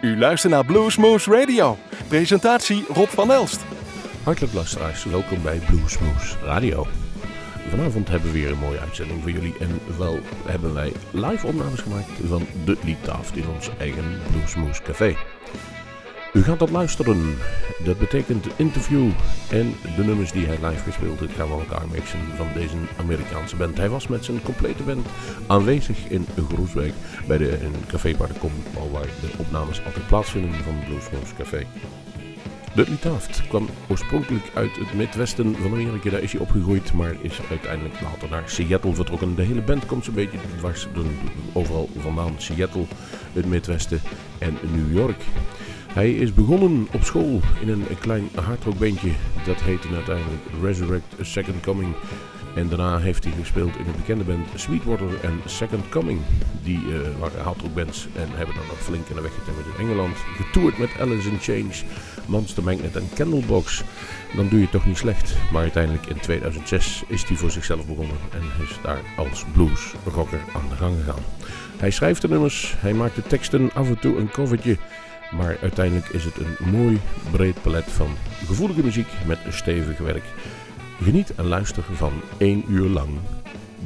U luistert naar Bluesmoose Radio. Presentatie Rob van Elst. Hartelijk luisteraars, welkom bij Bluesmoose Radio. Vanavond hebben we weer een mooie uitzending voor jullie. En wel hebben wij live opnames gemaakt van de Liedtaft in ons eigen Bluesmoose Café. U gaat dat luisteren. Dat betekent interview en de nummers die hij live gespeeld heeft gaan we elkaar mixen van deze Amerikaanse band. Hij was met zijn complete band aanwezig in Groesbeek bij de een café waar de Kom, waar de opnames altijd plaatsvinden van Bluesmoose Café. Dudley Taft kwam oorspronkelijk uit het Midwesten van Amerika. Daar is hij opgegroeid, maar is uiteindelijk later naar Seattle vertrokken. De hele band komt zo'n beetje dwars overal vandaan. Seattle, het Midwesten en New York. Hij is begonnen op school in een, klein hardrockbandje. Dat heette uiteindelijk Resurrect Second Coming. En daarna heeft hij gespeeld in een bekende band Sweetwater en Second Coming. Die uh, waren hardrockbands en hebben dan nog flink in de weg getimmerd in Engeland. Getoerd met Alice in Change, Monster Magnet en Candlebox. Dan doe je het toch niet slecht. Maar uiteindelijk in 2006 is hij voor zichzelf begonnen. En is daar als bluesrocker aan de gang gegaan. Hij schrijft de nummers, hij maakt de teksten, af en toe een covertje. Maar uiteindelijk is het een mooi breed palet van gevoelige muziek met stevig werk. Geniet en luister van één uur lang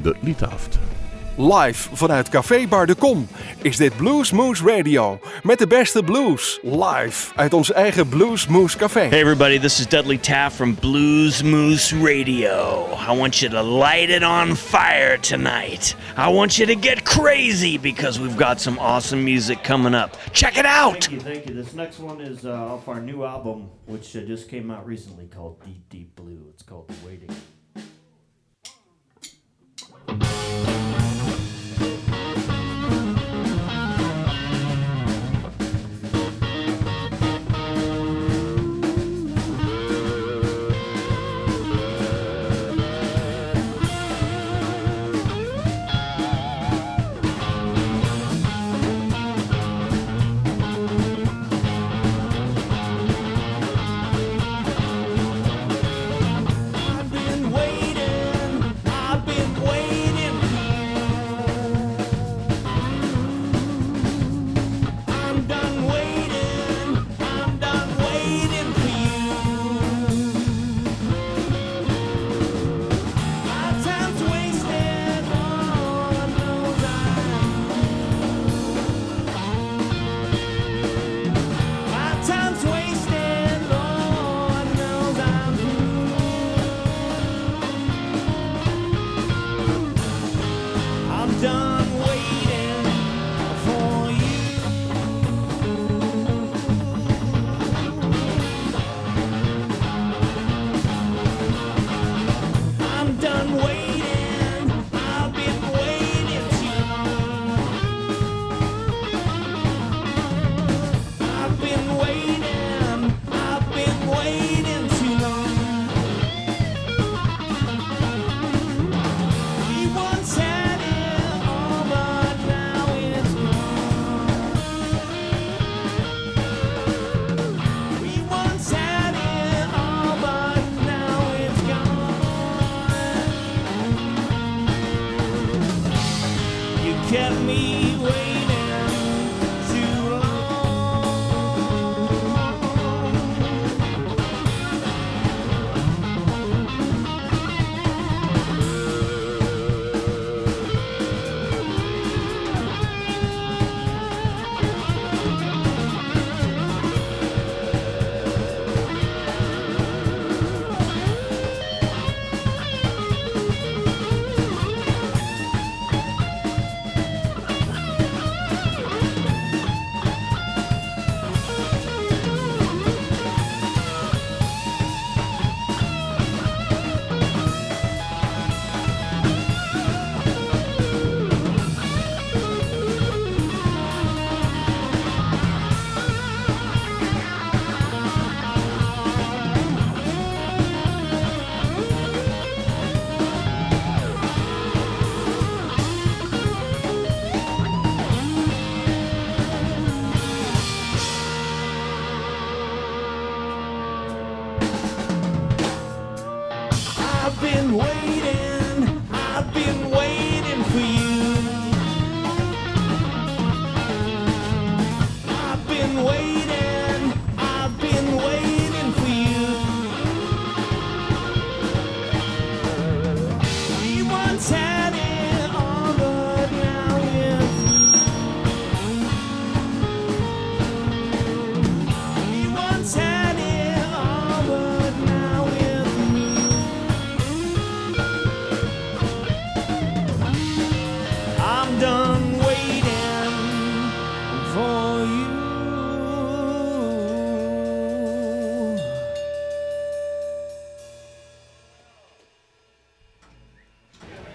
de Liedhaft. Live vanuit Café Bar de Kom is dit Blues Moose Radio. Met de beste blues. Live uit ons eigen Blues Moose Café. Hey everybody, this is Dudley Taft from Blues Moose Radio. I want you to light it on fire tonight. I want you to get crazy because we've got some awesome music coming up. Check it out! Thank you, thank you. This next one is uh, off our new album, which uh, just came out recently called Deep Deep Blue. It's called The Waiting.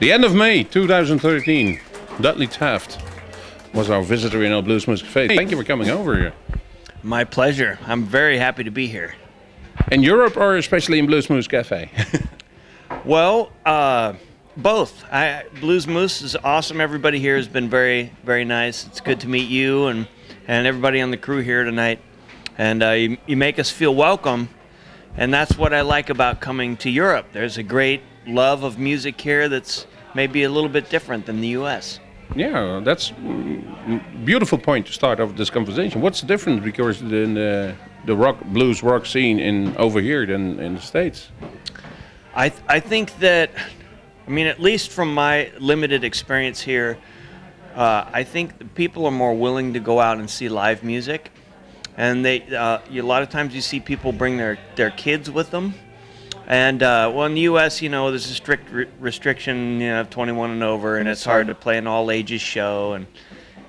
The end of May 2013. Dudley Taft was our visitor in our Blues Moose Cafe. Thank you for coming over here. My pleasure. I'm very happy to be here. In Europe or especially in Blues Moose Cafe? Well, uh, both. I, Blues Moose is awesome. Everybody here has been very, very nice. It's good to meet you and, and everybody on the crew here tonight. And uh, you, you make us feel welcome. And that's what I like about coming to Europe. There's a great love of music here that's maybe a little bit different than the U.S. yeah, that's beautiful point to start off this conversation. What's the difference because in the, the rock blues rock scene in over here than in the states? I, th- I think that, I mean, at least from my limited experience here, uh, I think people are more willing to go out and see live music. And they, uh, you, a lot of times you see people bring their, their kids with them. And uh, well, in the U.S., you know, there's a strict re- restriction, you know, of 21 and over, and it's hard to play an all ages show. And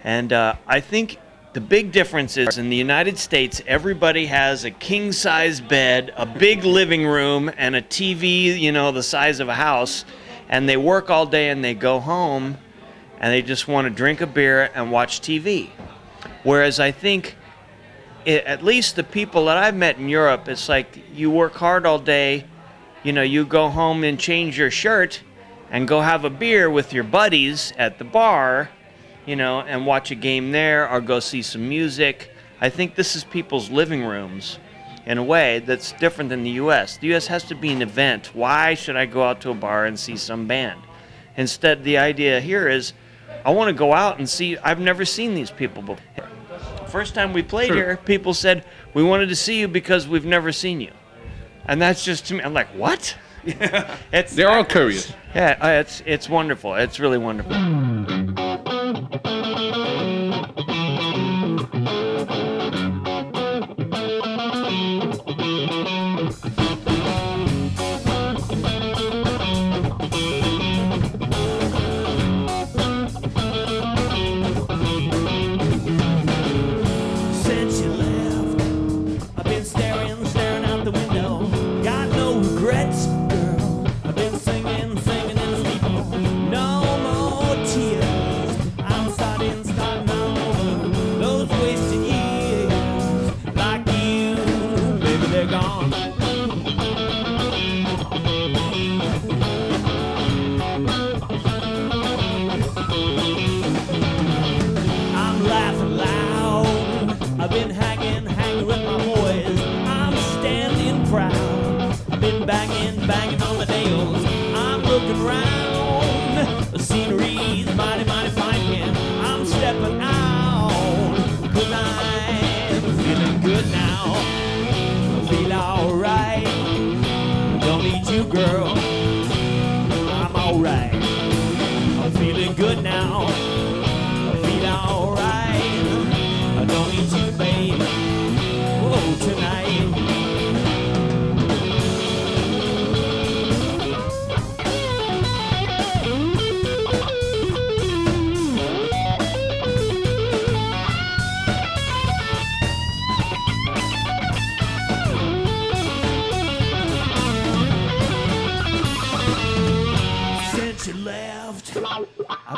and uh, I think the big difference is in the United States, everybody has a king size bed, a big living room, and a TV, you know, the size of a house. And they work all day and they go home and they just want to drink a beer and watch TV. Whereas I think, i at least the people that I've met in Europe, it's like you work hard all day, you know, you go home and change your shirt and go have a beer with your buddies at the bar you know, and watch a game there or go see some music. I think this is people's living rooms in a way that's different than the US. The US has to be an event. Why should I go out to a bar and see some band? Instead, the idea here is I want to go out and see, I've never seen these people before. First time we played True. here, people said, We wanted to see you because we've never seen you. And that's just to me, I'm like, What? it's, They're all curious. yeah, uh, it's, it's wonderful. It's really wonderful.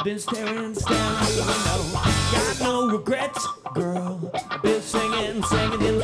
I've been staring, staring out the window. Got no regrets, girl. I've been singing, singing in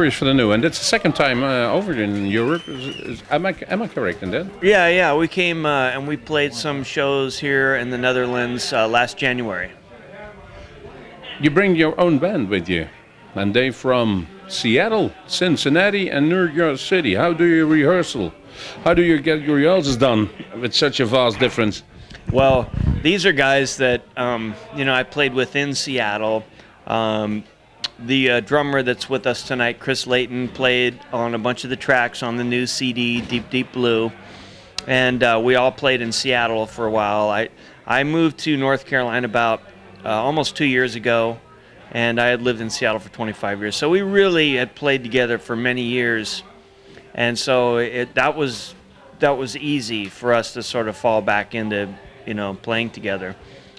curious for the new, and it's the second time uh, over in Europe. Is, is, am I am I correct in that? Yeah, yeah. We came uh, and we played some shows here in the Netherlands uh, last January. You bring your own band with you, and they from Seattle, Cincinnati, and New York City. How do you rehearsal? How do you get your rehearsals done with such a vast difference? Well, these are guys that um, you know I played with in Seattle. Um, the uh, drummer that's with us tonight, Chris Layton, played on a bunch of the tracks on the new CD, Deep Deep Blue, and uh, we all played in Seattle for a while. I I moved to North Carolina about uh, almost two years ago, and I had lived in Seattle for 25 years. So we really had played together for many years, and so it that was that was easy for us to sort of fall back into you know playing together.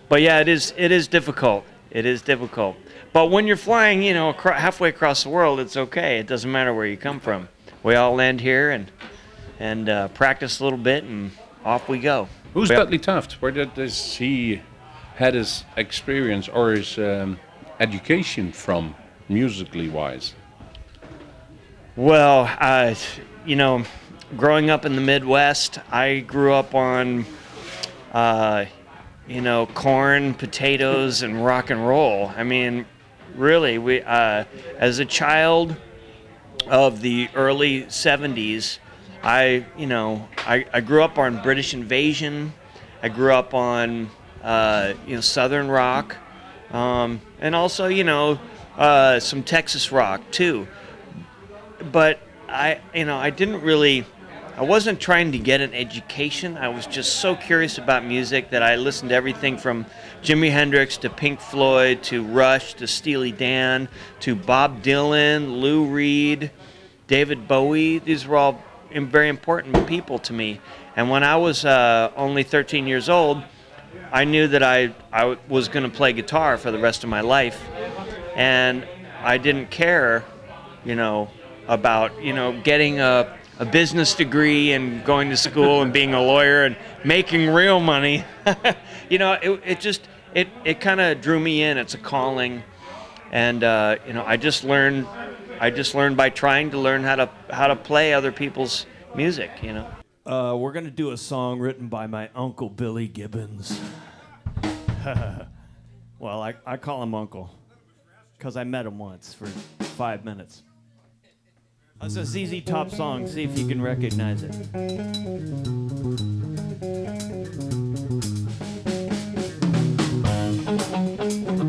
But yeah, it is it is difficult. It is difficult. But when you're flying, you know, halfway across the world, it's okay. It doesn't matter where you come from. We all land here and and uh, practice a little bit, and off we go. Who's Well- Dudley Taft? Where did does he had his experience or his um, education from, musically wise? Well, uh, you know, growing up in the Midwest, I grew up on, uh, you know, corn, potatoes, and rock and roll. I mean, really, we uh, as a child of the early '70s, I, you know, I, I grew up on British Invasion. I grew up on, uh, you know, Southern rock, um, and also, you know, uh, some Texas rock too but I, you know, I didn't really, I wasn't trying to get an education. I was just so curious about music that I listened to everything from Jimi Hendrix to Pink Floyd to Rush to Steely Dan to Bob Dylan, Lou Reed, David Bowie. These were all very important people to me. And when I was uh, only 13 years old, I knew that I, I was going to play guitar for the rest of my life. And I didn't care, you know, about, you know, getting a, a business degree and going to school and being a lawyer and making real money. you know, it, it just, it, it kind of drew me in. It's a calling. And, uh, you know, I just learned, I just learned by trying to learn how to, how to play other people's music, you know. Uh, we're gonna do a song written by my uncle Billy Gibbons. well, I, I call him uncle because I met him once for five minutes. It's a ZZ Top song. See if you can recognize it. mm-hmm.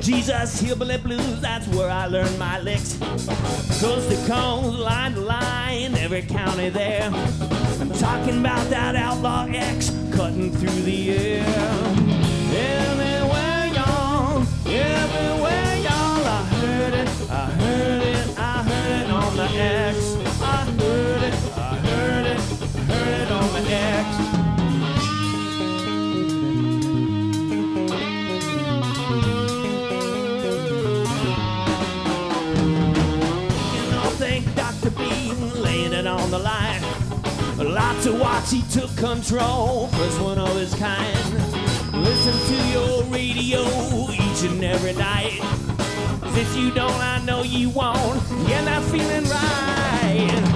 Jesus, Hillbilly Blues, that's where I learned my licks. Coast to coast, line to line, every county there. I'm talking about that outlaw X cutting through the air. Everywhere, y'all, everywhere, y'all, I heard it, I heard it, I heard it on the X. I heard it, I heard it, I heard it on the X. the line. Lots of watch, he took control, first one of his kind. Listen to your radio each and every night. If you don't, I know you won't. You're not feeling right.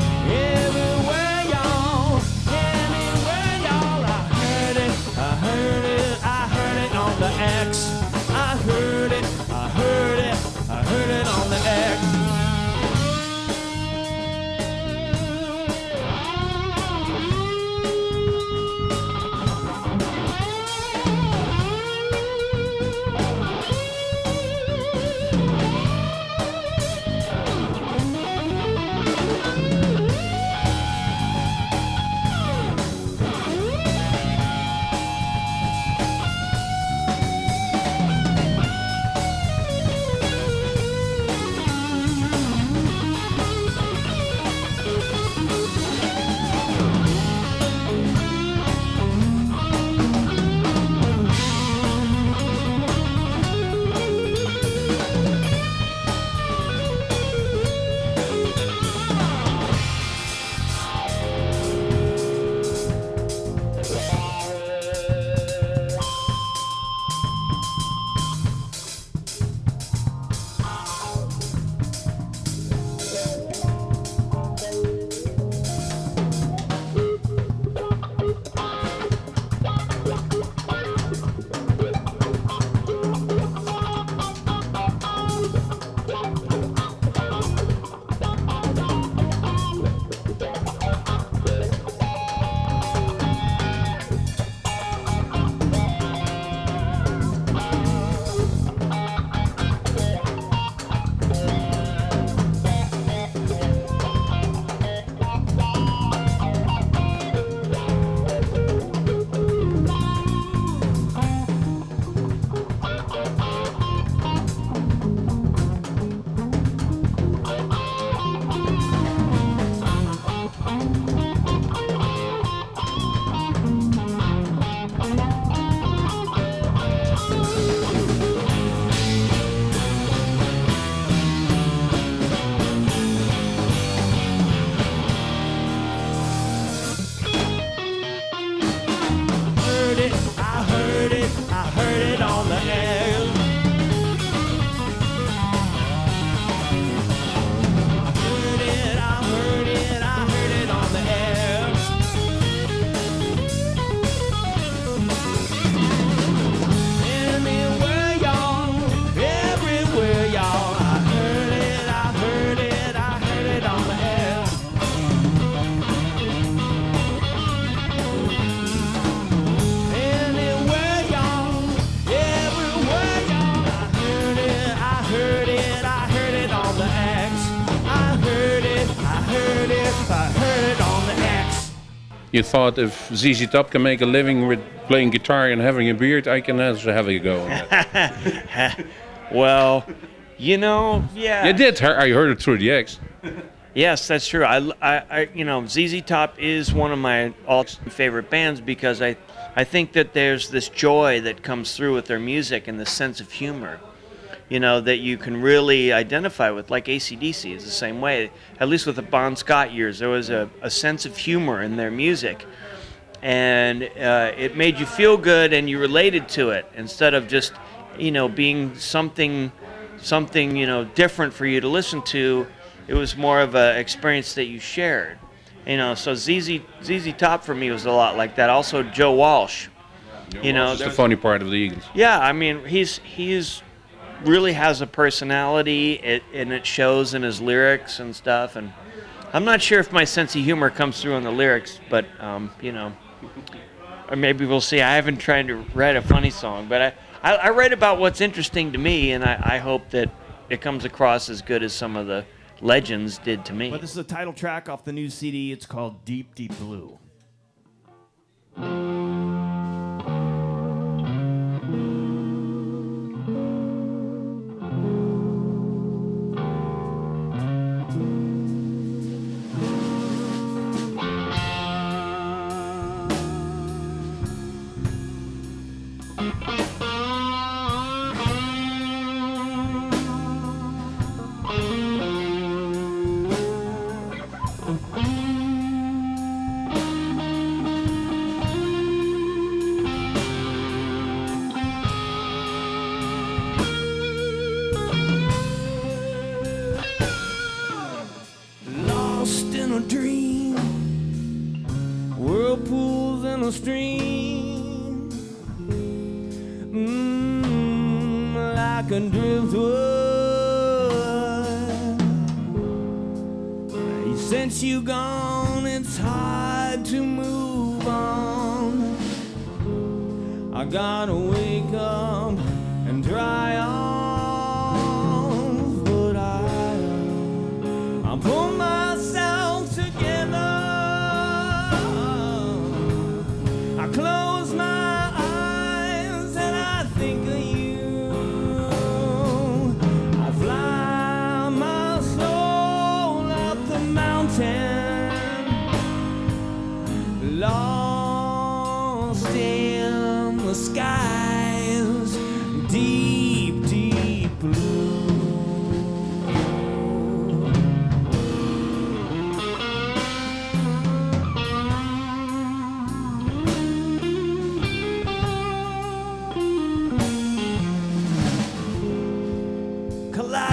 You thought if ZZ Top can make a living with playing guitar and having a beard, I can also have a go. Well, you know, yeah. you did. I heard it through the X. Yes, that's true. I, I, I, you know, ZZ Top is one of my all favorite bands because I, I think that there's this joy that comes through with their music and the sense of humor, you know, that you can really identify with. Like ACDC is the same way. At least with the Bon Scott years, there was a, a sense of humor in their music, and uh, it made you feel good and you related to it instead of just, you know, being something, something you know different for you to listen to it was more of an experience that you shared. You know, so ZZ ZZ Top for me was a lot like that. Also Joe Walsh. You know, the funny part of the Eagles. yeah, I mean he's he's really has a personality, it, and it shows in his lyrics and stuff. And I'm not sure if my sense of humor comes through in the lyrics, but um, you know, or maybe we'll see. I haven't tried to write a funny song, but I, I, I write about what's interesting to me, and I, I hope that it comes across as good as some of the legends did to me. But this is a title track off the new CD. It's called Deep Deep Blue.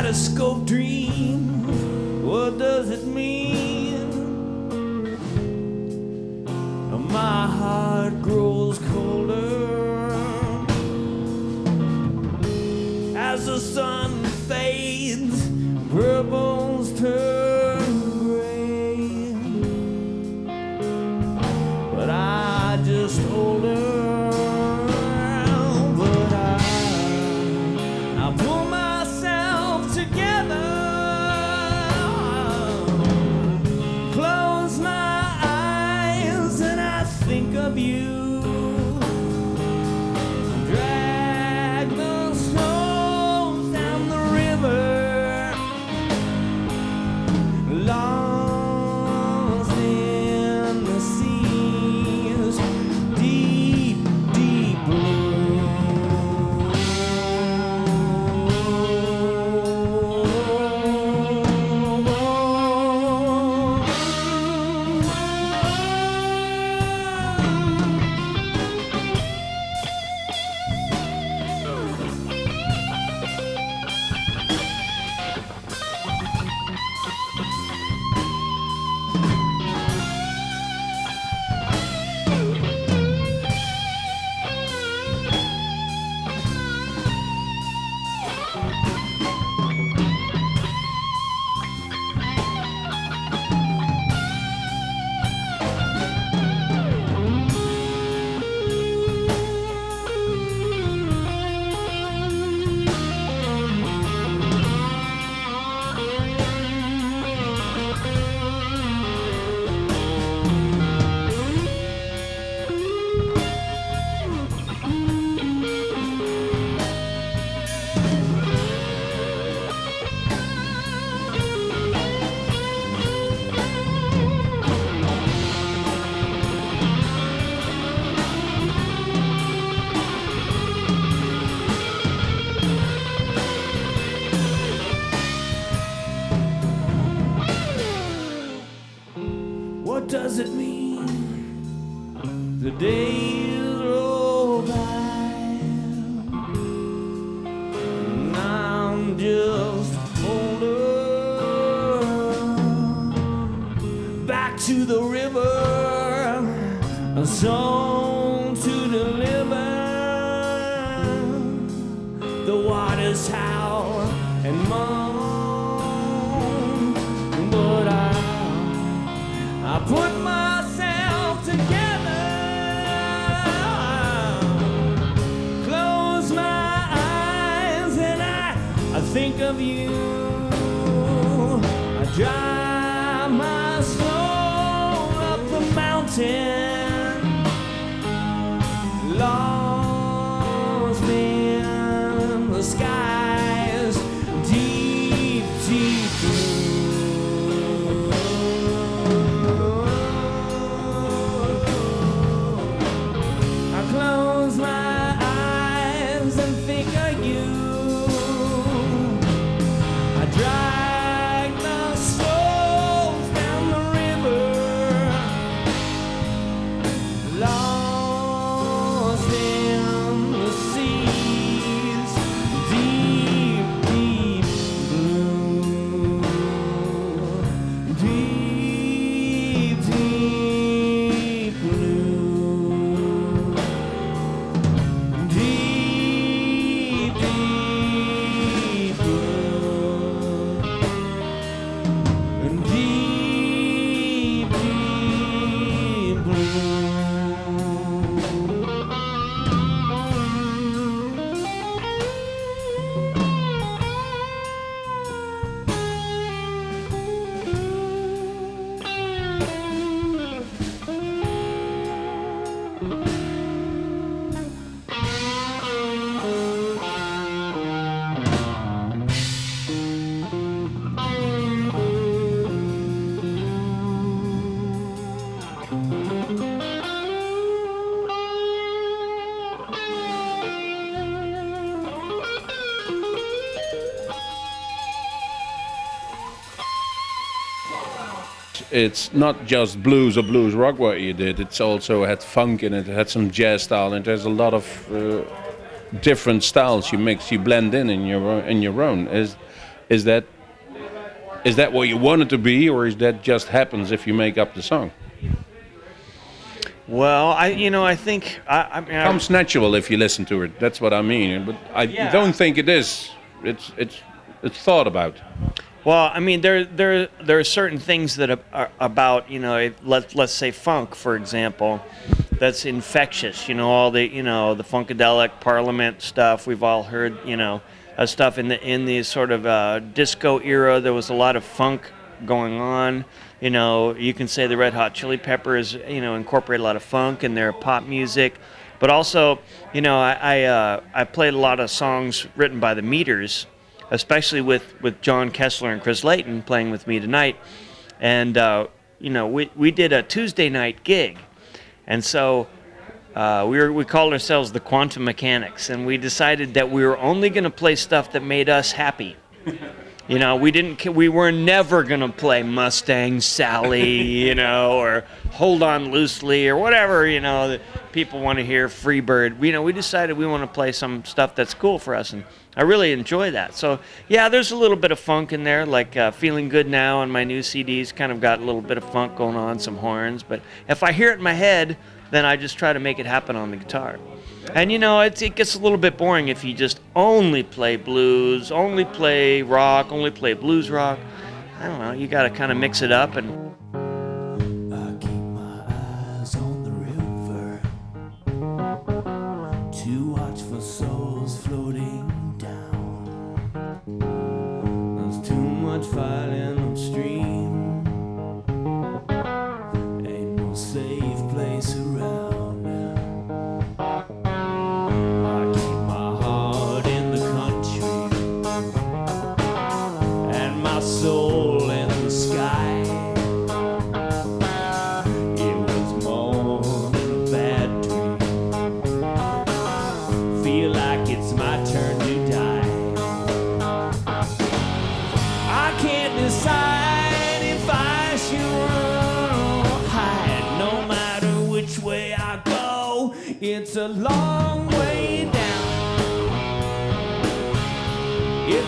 Kaleidoscope dream. What does It's not just blues or blues rock what you did. It's also had funk in it. It had some jazz style, and there's a lot of uh, different styles you mix, you blend in in your own- in your own. Is is that is that what you want it to be, or is that just happens if you make up the song? Well, I you know I think I, I mean I, comes natural if you listen to it. That's what I mean. But I Yeah. don't think it is. It's it's it's thought about. Well, I mean, there there there are certain things that are, are about you know let let's say funk for example, that's infectious. You know all the you know the funkadelic Parliament stuff we've all heard. You know uh, stuff in the in the sort of uh, disco era. There was a lot of funk going on. You know you can say the Red Hot Chili Peppers you know incorporate a lot of funk in their pop music. But also, you know, I I, uh, I played a lot of songs written by the Meters, especially with, with John Kessler and Chris Layton playing with me tonight. And, uh, you know, we, we did a Tuesday night gig. And so uh, we, were, we called ourselves the Quantum Mechanics. And we decided that we were only going to play stuff that made us happy. You know, we didn't. We were never gonna play Mustang Sally, you know, or Hold On Loosely, or whatever. You know, that people want to hear Freebird. You know, we decided we want to play some stuff that's cool for us, and I really enjoy that. So yeah, there's a little bit of funk in there, like uh, "Feeling Good Now" on my new CDs. Kind of got a little bit of funk going on, some horns. But if I hear it in my head, then I just try to make it happen on the guitar. And you know, it gets a little bit boring if you just only play blues, only play rock, only play blues rock. I don't know. You got to kind of mix it up and. To watch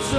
It's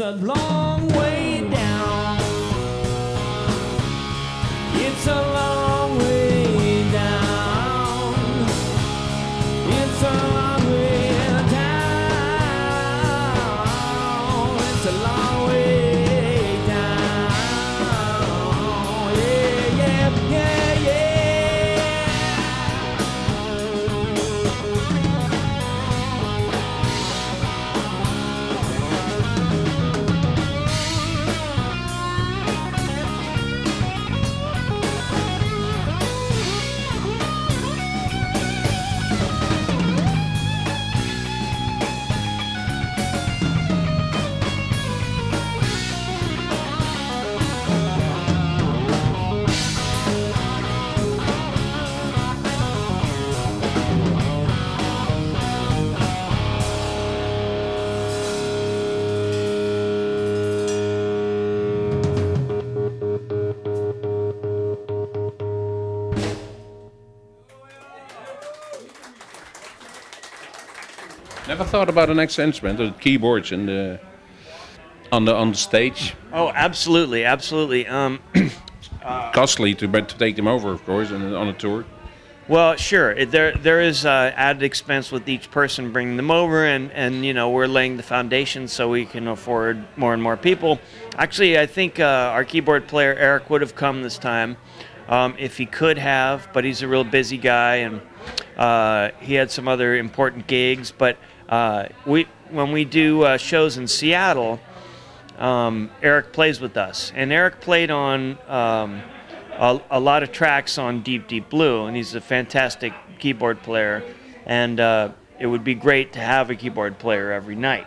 a long thought about an extra instrument, the keyboards in the on the on the stage. Oh, absolutely, absolutely. Um, Costly to but to take them over, of course, and on a tour. Well, sure. It, there there is uh, added expense with each person bringing them over, and and you know we're laying the foundation so we can afford more and more people. Actually, I think uh, our keyboard player Eric would have come this time um, if he could have, but he's a real busy guy, and uh, he had some other important gigs. But uh, we when we do uh, shows in Seattle, um, Eric plays with us, and Eric played on um, a, a lot of tracks on Deep Deep Blue, and he's a fantastic keyboard player. And uh, it would be great to have a keyboard player every night,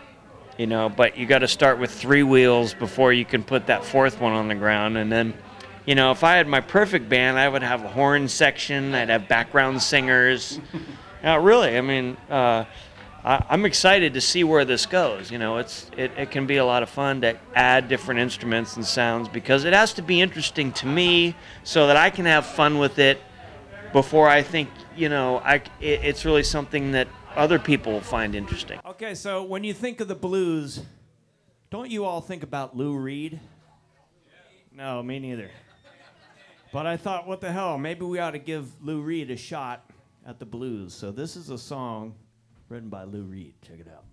you know. But you got to start with three wheels before you can put that fourth one on the ground, and then. You know, if I had my perfect band, I would have a horn section. I'd have background singers. Uh, really, I mean, uh, I, I'm excited to see where this goes. You know, it's it, it can be a lot of fun to add different instruments and sounds because it has to be interesting to me so that I can have fun with it before I think you know I it, it's really something that other people will find interesting. Okay, so when you think of the blues, don't you all think about Lou Reed? No, me neither. But I thought, what the hell? Maybe we ought to give Lou Reed a shot at the blues. So this is a song written by Lou Reed. Check it out.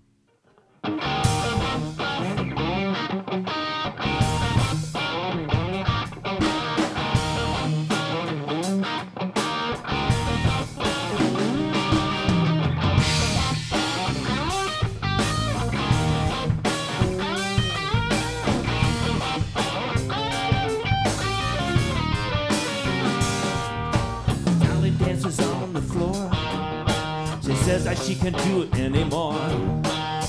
Says that she can't do it anymore.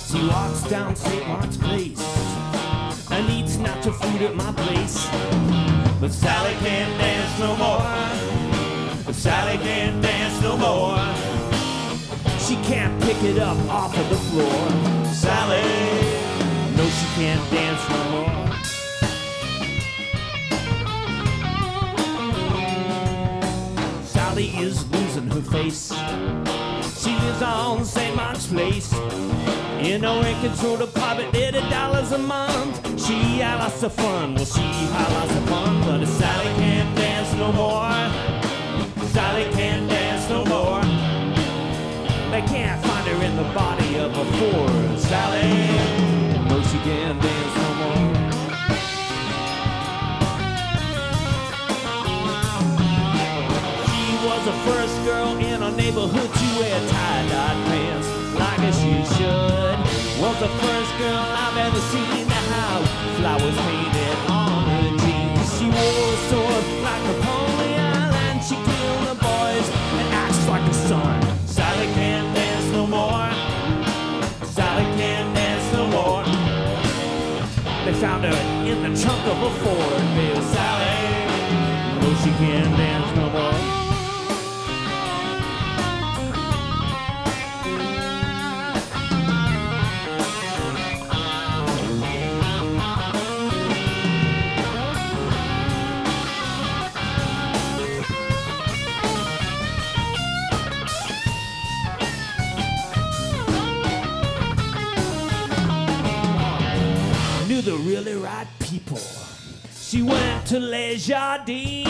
She walks down St. Mark's Place and eats natural food at my place. But Sally can't dance no more. But Sally can't dance no more. She can't pick it up off of the floor. Sally, no, she can't dance no more. Sally is losing her face. She lives on St. Mark's Place. In a rent controlled apartment, eighty dollars a month. She had lots of fun. Well, she had lots of fun, but Sally can't dance no more. Sally can't dance no more. They can't find her in the body of a four. Sally, the first girl I've ever seen to have flowers painted on her jeans. She wore a sword like Napoleon and she killed the boys and acts like a son. Sally can't dance no more. Sally can't dance no more. They found her in the trunk of a Ford. Baby Sally, no, she can't dance no more. The really right people. She went to Les Jardins.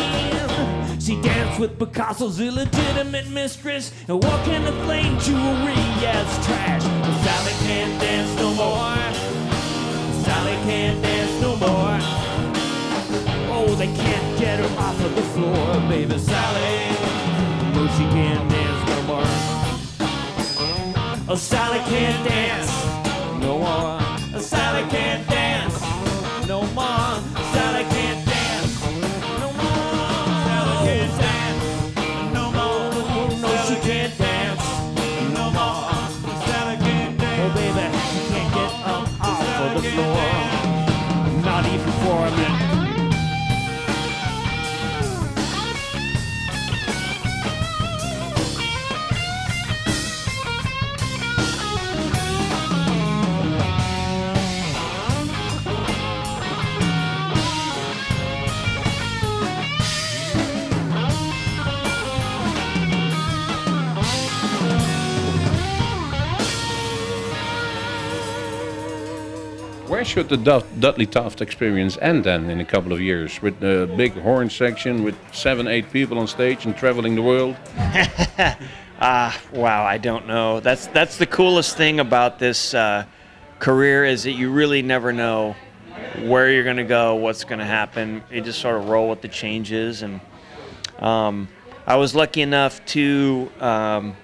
She danced with Picasso's illegitimate mistress and wore kind of plain jewelry as trash. But Sally can't dance no more. Sally can't dance no more. Oh, they can't get her off of the floor, baby Sally. No, she can't dance no more. Oh, Sally can't dance no more. For should the Dud- Dudley Taft experience end then in a couple of years? With a big horn section with seven, eight people on stage and traveling the world? Ah, wow, I don't know. That's that's the coolest thing about this uh, career is that you really never know where you're going to go, what's going to happen. You just sort of roll with the changes. And um, I was lucky enough to, um,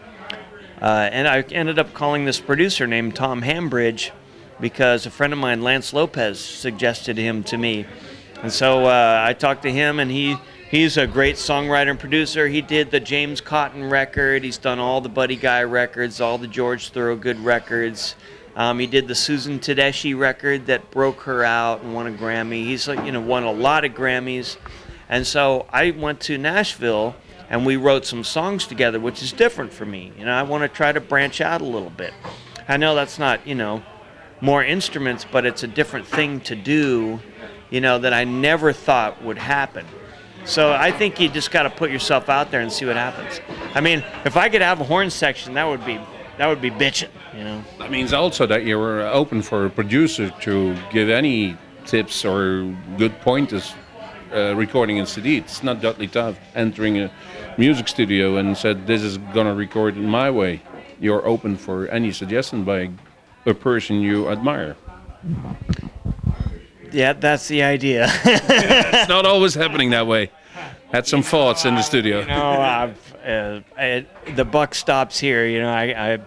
uh, and I ended up calling this producer named Tom Hambridge because a friend of mine, Lance Lopez, suggested him to me. And so uh, I talked to him, and he he's a great songwriter and producer. He did the James Cotton record. He's done all the Buddy Guy records, all the George Thorogood records. Um, he did the Susan Tedeschi record that broke her out and won a Grammy. He's like you know won a lot of Grammys, and so I went to Nashville and we wrote some songs together, which is different for me. You know, I want to try to branch out a little bit. I know that's not you know more instruments, but it's a different thing to do, you know, that I never thought would happen. So I think you just got to put yourself out there and see what happens. I mean, if I could have a horn section, that would be that would be bitching, you know. That means also that you were open for a producer to give any tips or good pointers uh, recording in CD. It's not Dudley Taft entering a music studio and said, This is gonna record in my way. You're open for any suggestion by a person you admire. Yeah, that's the idea. It's not always happening that way. Had some thoughts in the studio. you know, I've, uh, I, the buck stops here. You know, I, I,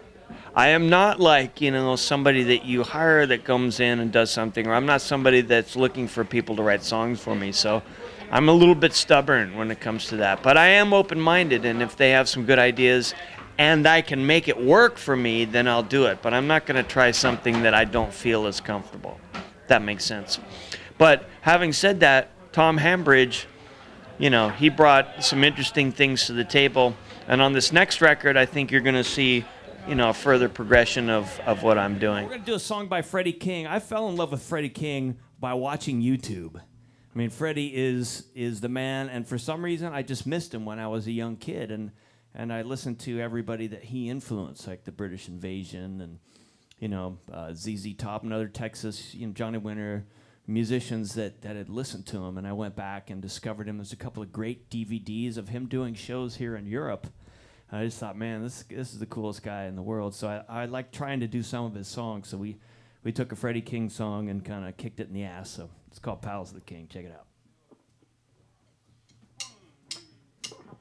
I am not like you know somebody that you hire that comes in and does something, or I'm not somebody that's looking for people to write songs for me. So, I'm a little bit stubborn when it comes to that. But I am open-minded, and if they have some good ideas, and I can make it work for me, then I'll do it. But I'm not going to try something that I don't feel is comfortable. That makes sense. But having said that, Tom Hambridge, you know, he brought some interesting things to the table. And on this next record, I think you're going to see, you know, a further progression of, of what I'm doing. We're gonna do a song by Freddie King. I fell in love with Freddie King by watching YouTube. I mean, Freddie is is the man, and for some reason, I just missed him when I was a young kid, and and I listened to everybody that he influenced, like the British Invasion, and you know uh, ZZ Top, and other Texas, you know Johnny Winter, musicians that that had listened to him, and I went back and discovered him. There's a couple of great DVDs of him doing shows here in Europe. And I just thought, man, this this is the coolest guy in the world. So I, I like trying to do some of his songs. So we we took a Freddie King song and kind of kicked it in the ass. So it's called Palace of the King. Check it out. Born out in Dallas,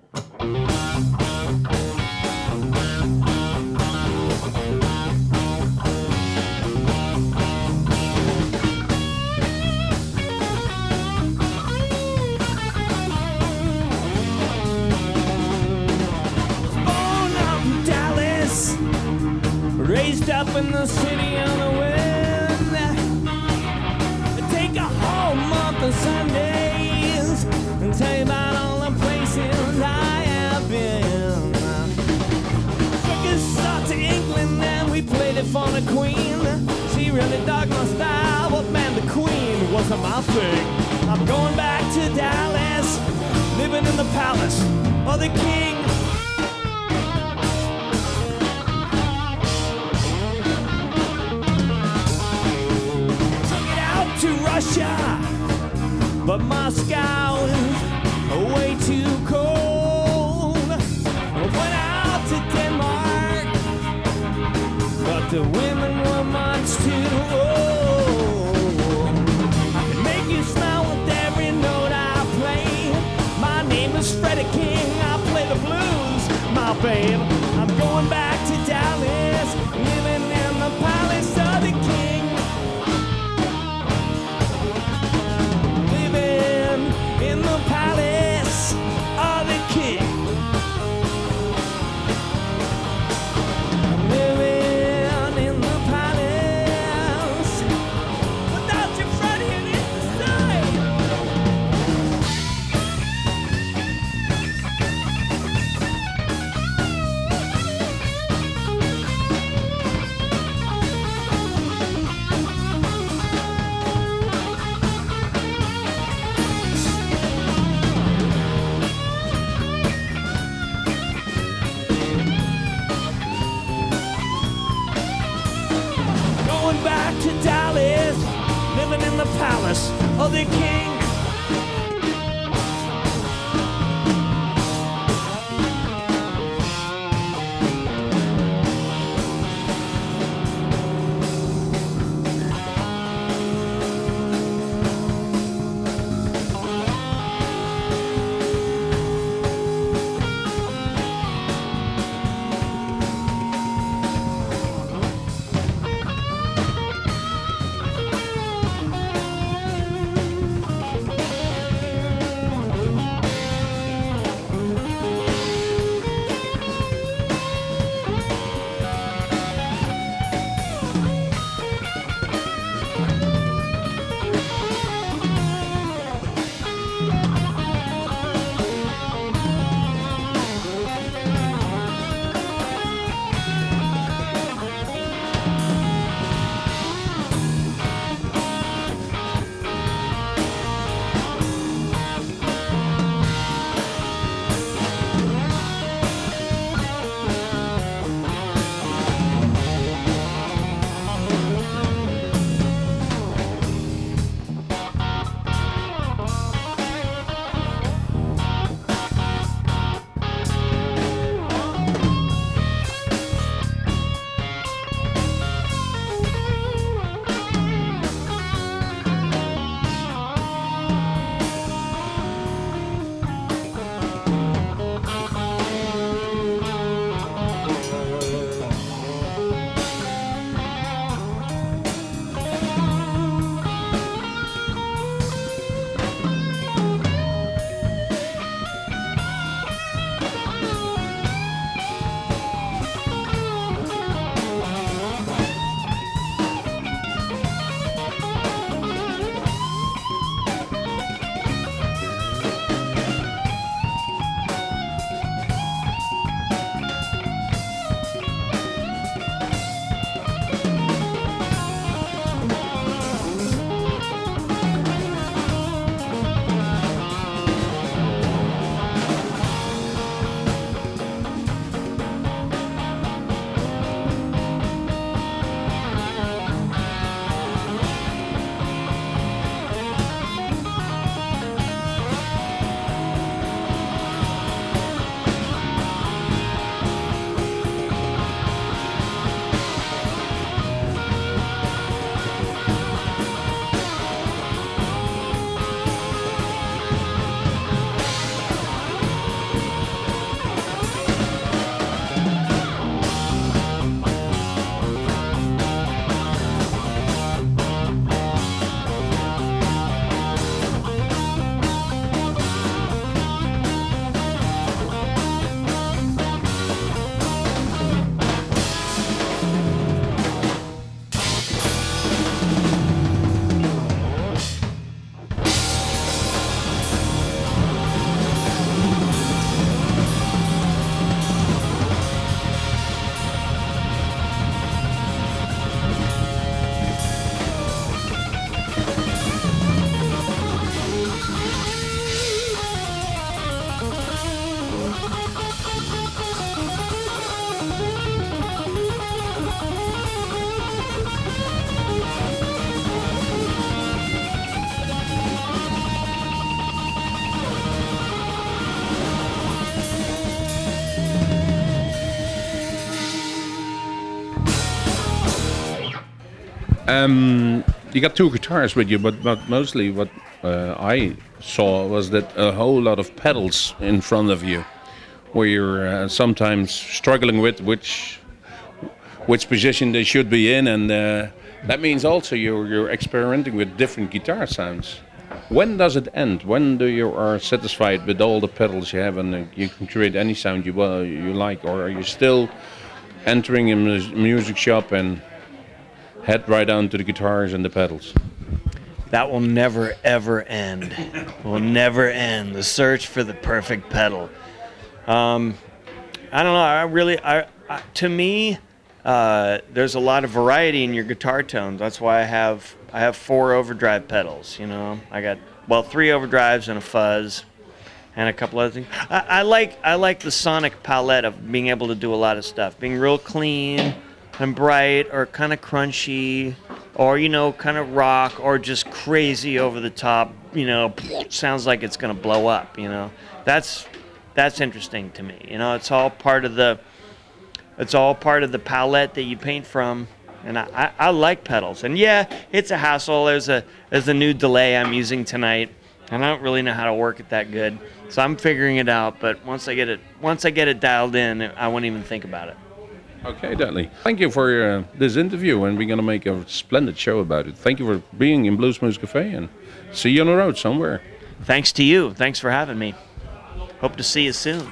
raised up in the city on the wind. Take a whole month of Sundays for the Queen. She really dug my style, but man, the Queen wasn't my thing. I'm going back to Dallas, living in the palace of the King. took it out to Russia, but Moscow is way too the women were much too old. Make you smile with every note I play. My name is Freddie King. I play the blues, my babe. I'm going back palace of the Um, you got two guitars with you, but, but mostly what uh, I saw was that a whole lot of pedals in front of you, where you're uh, sometimes struggling with which which position they should be in, and uh, that means also you're you're experimenting with different guitar sounds. When does it end? When do you are satisfied with all the pedals you have and uh, you can create any sound you you like, or are you still entering a mus- music shop and head right down to the guitars and the pedals? That will never ever end. will never end. The search for the perfect pedal. Um, I don't know. I really, I, I to me, uh, there's a lot of variety in your guitar tones. That's why I have I have four overdrive pedals. You know, I got well three overdrives and a fuzz, and a couple other things. I, I like I like the sonic palette of being able to do a lot of stuff, being real clean and bright, or kind of crunchy, or you know, kind of rock, or just crazy over the top. You know, sounds like it's gonna blow up. You know, that's that's interesting to me. You know, it's all part of the it's all part of the palette that you paint from. And I, I, I like pedals. And yeah, it's a hassle. There's a there's a new delay I'm using tonight, and I don't really know how to work it that good. So I'm figuring it out. But once I get it once I get it dialed in, I won't even think about it. Okay, Dudley. Thank you for uh, this interview, and we're going to make a splendid show about it. Thank you for being in Bluesmoose Cafe, and see you on the road somewhere. Thanks to you. Thanks for having me. Hope to see you soon.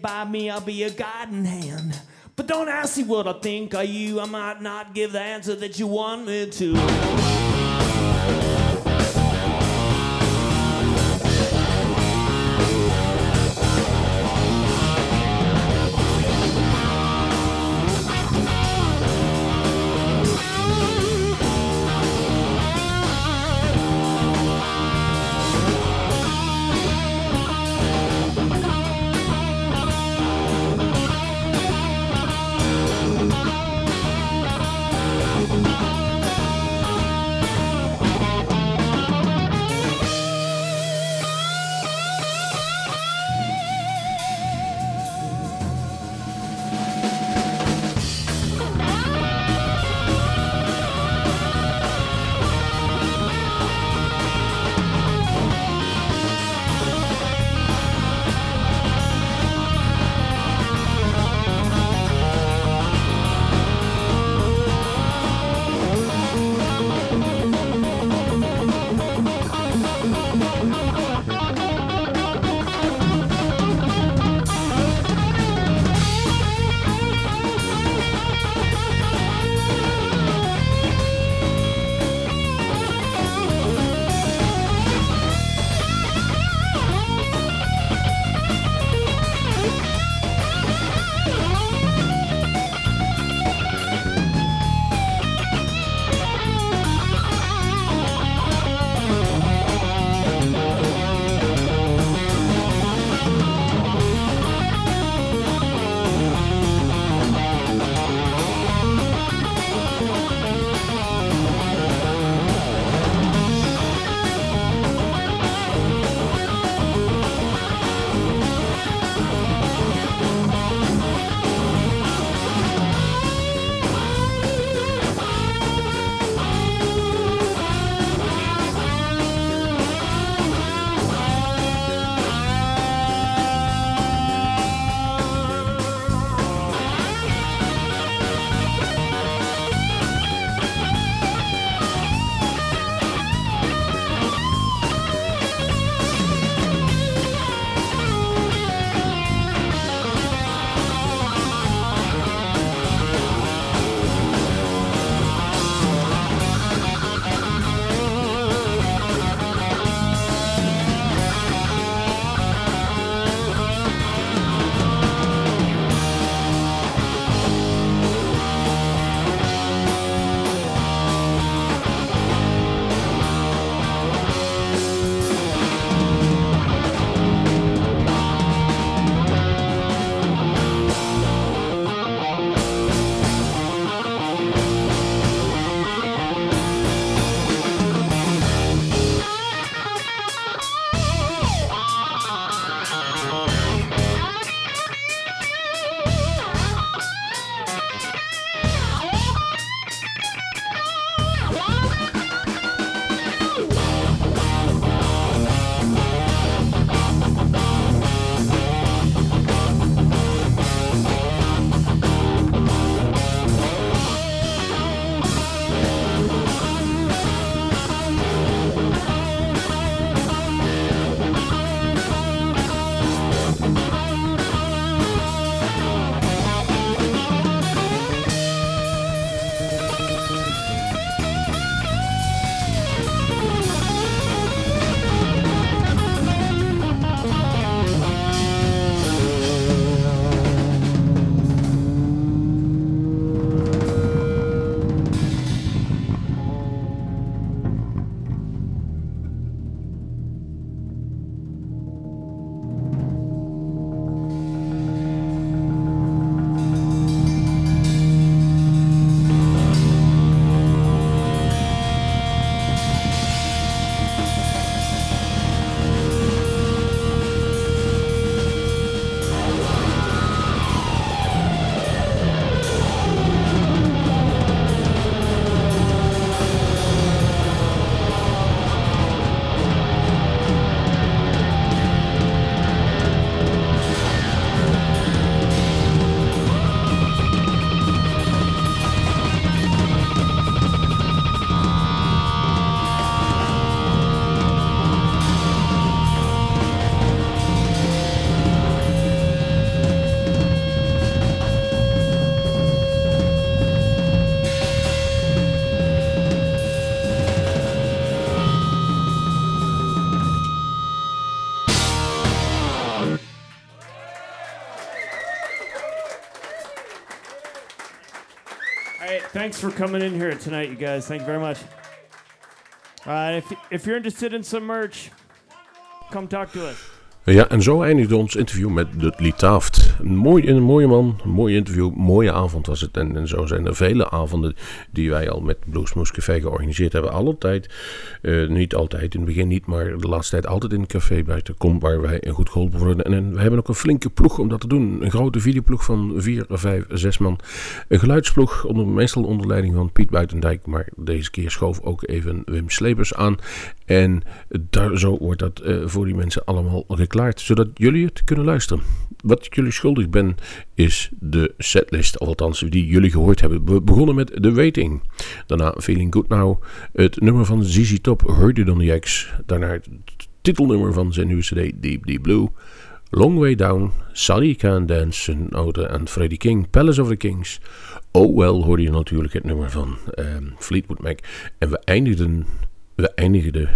By me, I'll be a guiding hand. But don't ask me what I think of you. I might not give the answer that you want me to. Thanks for coming in here tonight, you guys. Thank you very much. Uh, if, if you're interested in some merch, come talk to us. Ja, en zo eindigde ons interview met Dudley Taft. Een, mooi, een mooie man, een mooi interview, een mooie avond was het. En, en zo zijn er vele avonden die wij al met Bluesmoose Café georganiseerd hebben. Alle tijd, eh, niet altijd, in het begin niet, maar de laatste tijd altijd in het café buiten kom waar wij goed geholpen worden. En, we hebben ook een flinke ploeg om dat te doen. Een grote videoploeg van vier, vijf, zes man. Een geluidsploeg, onder, meestal onder leiding van Piet Buitendijk. Maar deze keer schoof ook even Wim Slepers aan. En daar, zo wordt dat eh, voor die mensen allemaal geklaard, zodat jullie het kunnen luisteren. Wat ik jullie schuldig ben, is de setlist, althans die jullie gehoord hebben. We begonnen met The Waiting. Daarna Feeling Good Now. Het nummer van ZZ Top, Heard It on the X. Daarna het titelnummer van zijn nieuwe cd, Deep Deep Blue. Long Way Down, Sally Can Dance, een oude en Freddie King, Palace of the Kings. Oh Well hoorde je natuurlijk het nummer van ehm, Fleetwood Mac. En we eindigden, we eindigden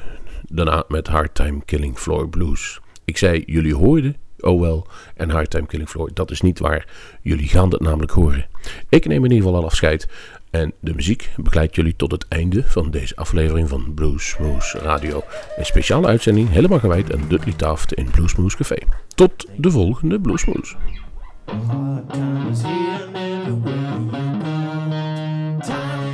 daarna met Hard Time Killing Floor Blues. Ik zei, jullie hoorden Oh Well en Hard Time Killing Floor. Dat is niet waar. Jullie gaan dat namelijk horen. Ik neem in ieder geval al afscheid. En de muziek begeleidt jullie tot het einde van deze aflevering van Bluesmoose Radio. Een speciale uitzending helemaal gewijd aan Dudley Taft in Bluesmoose Café. Tot de volgende go. Times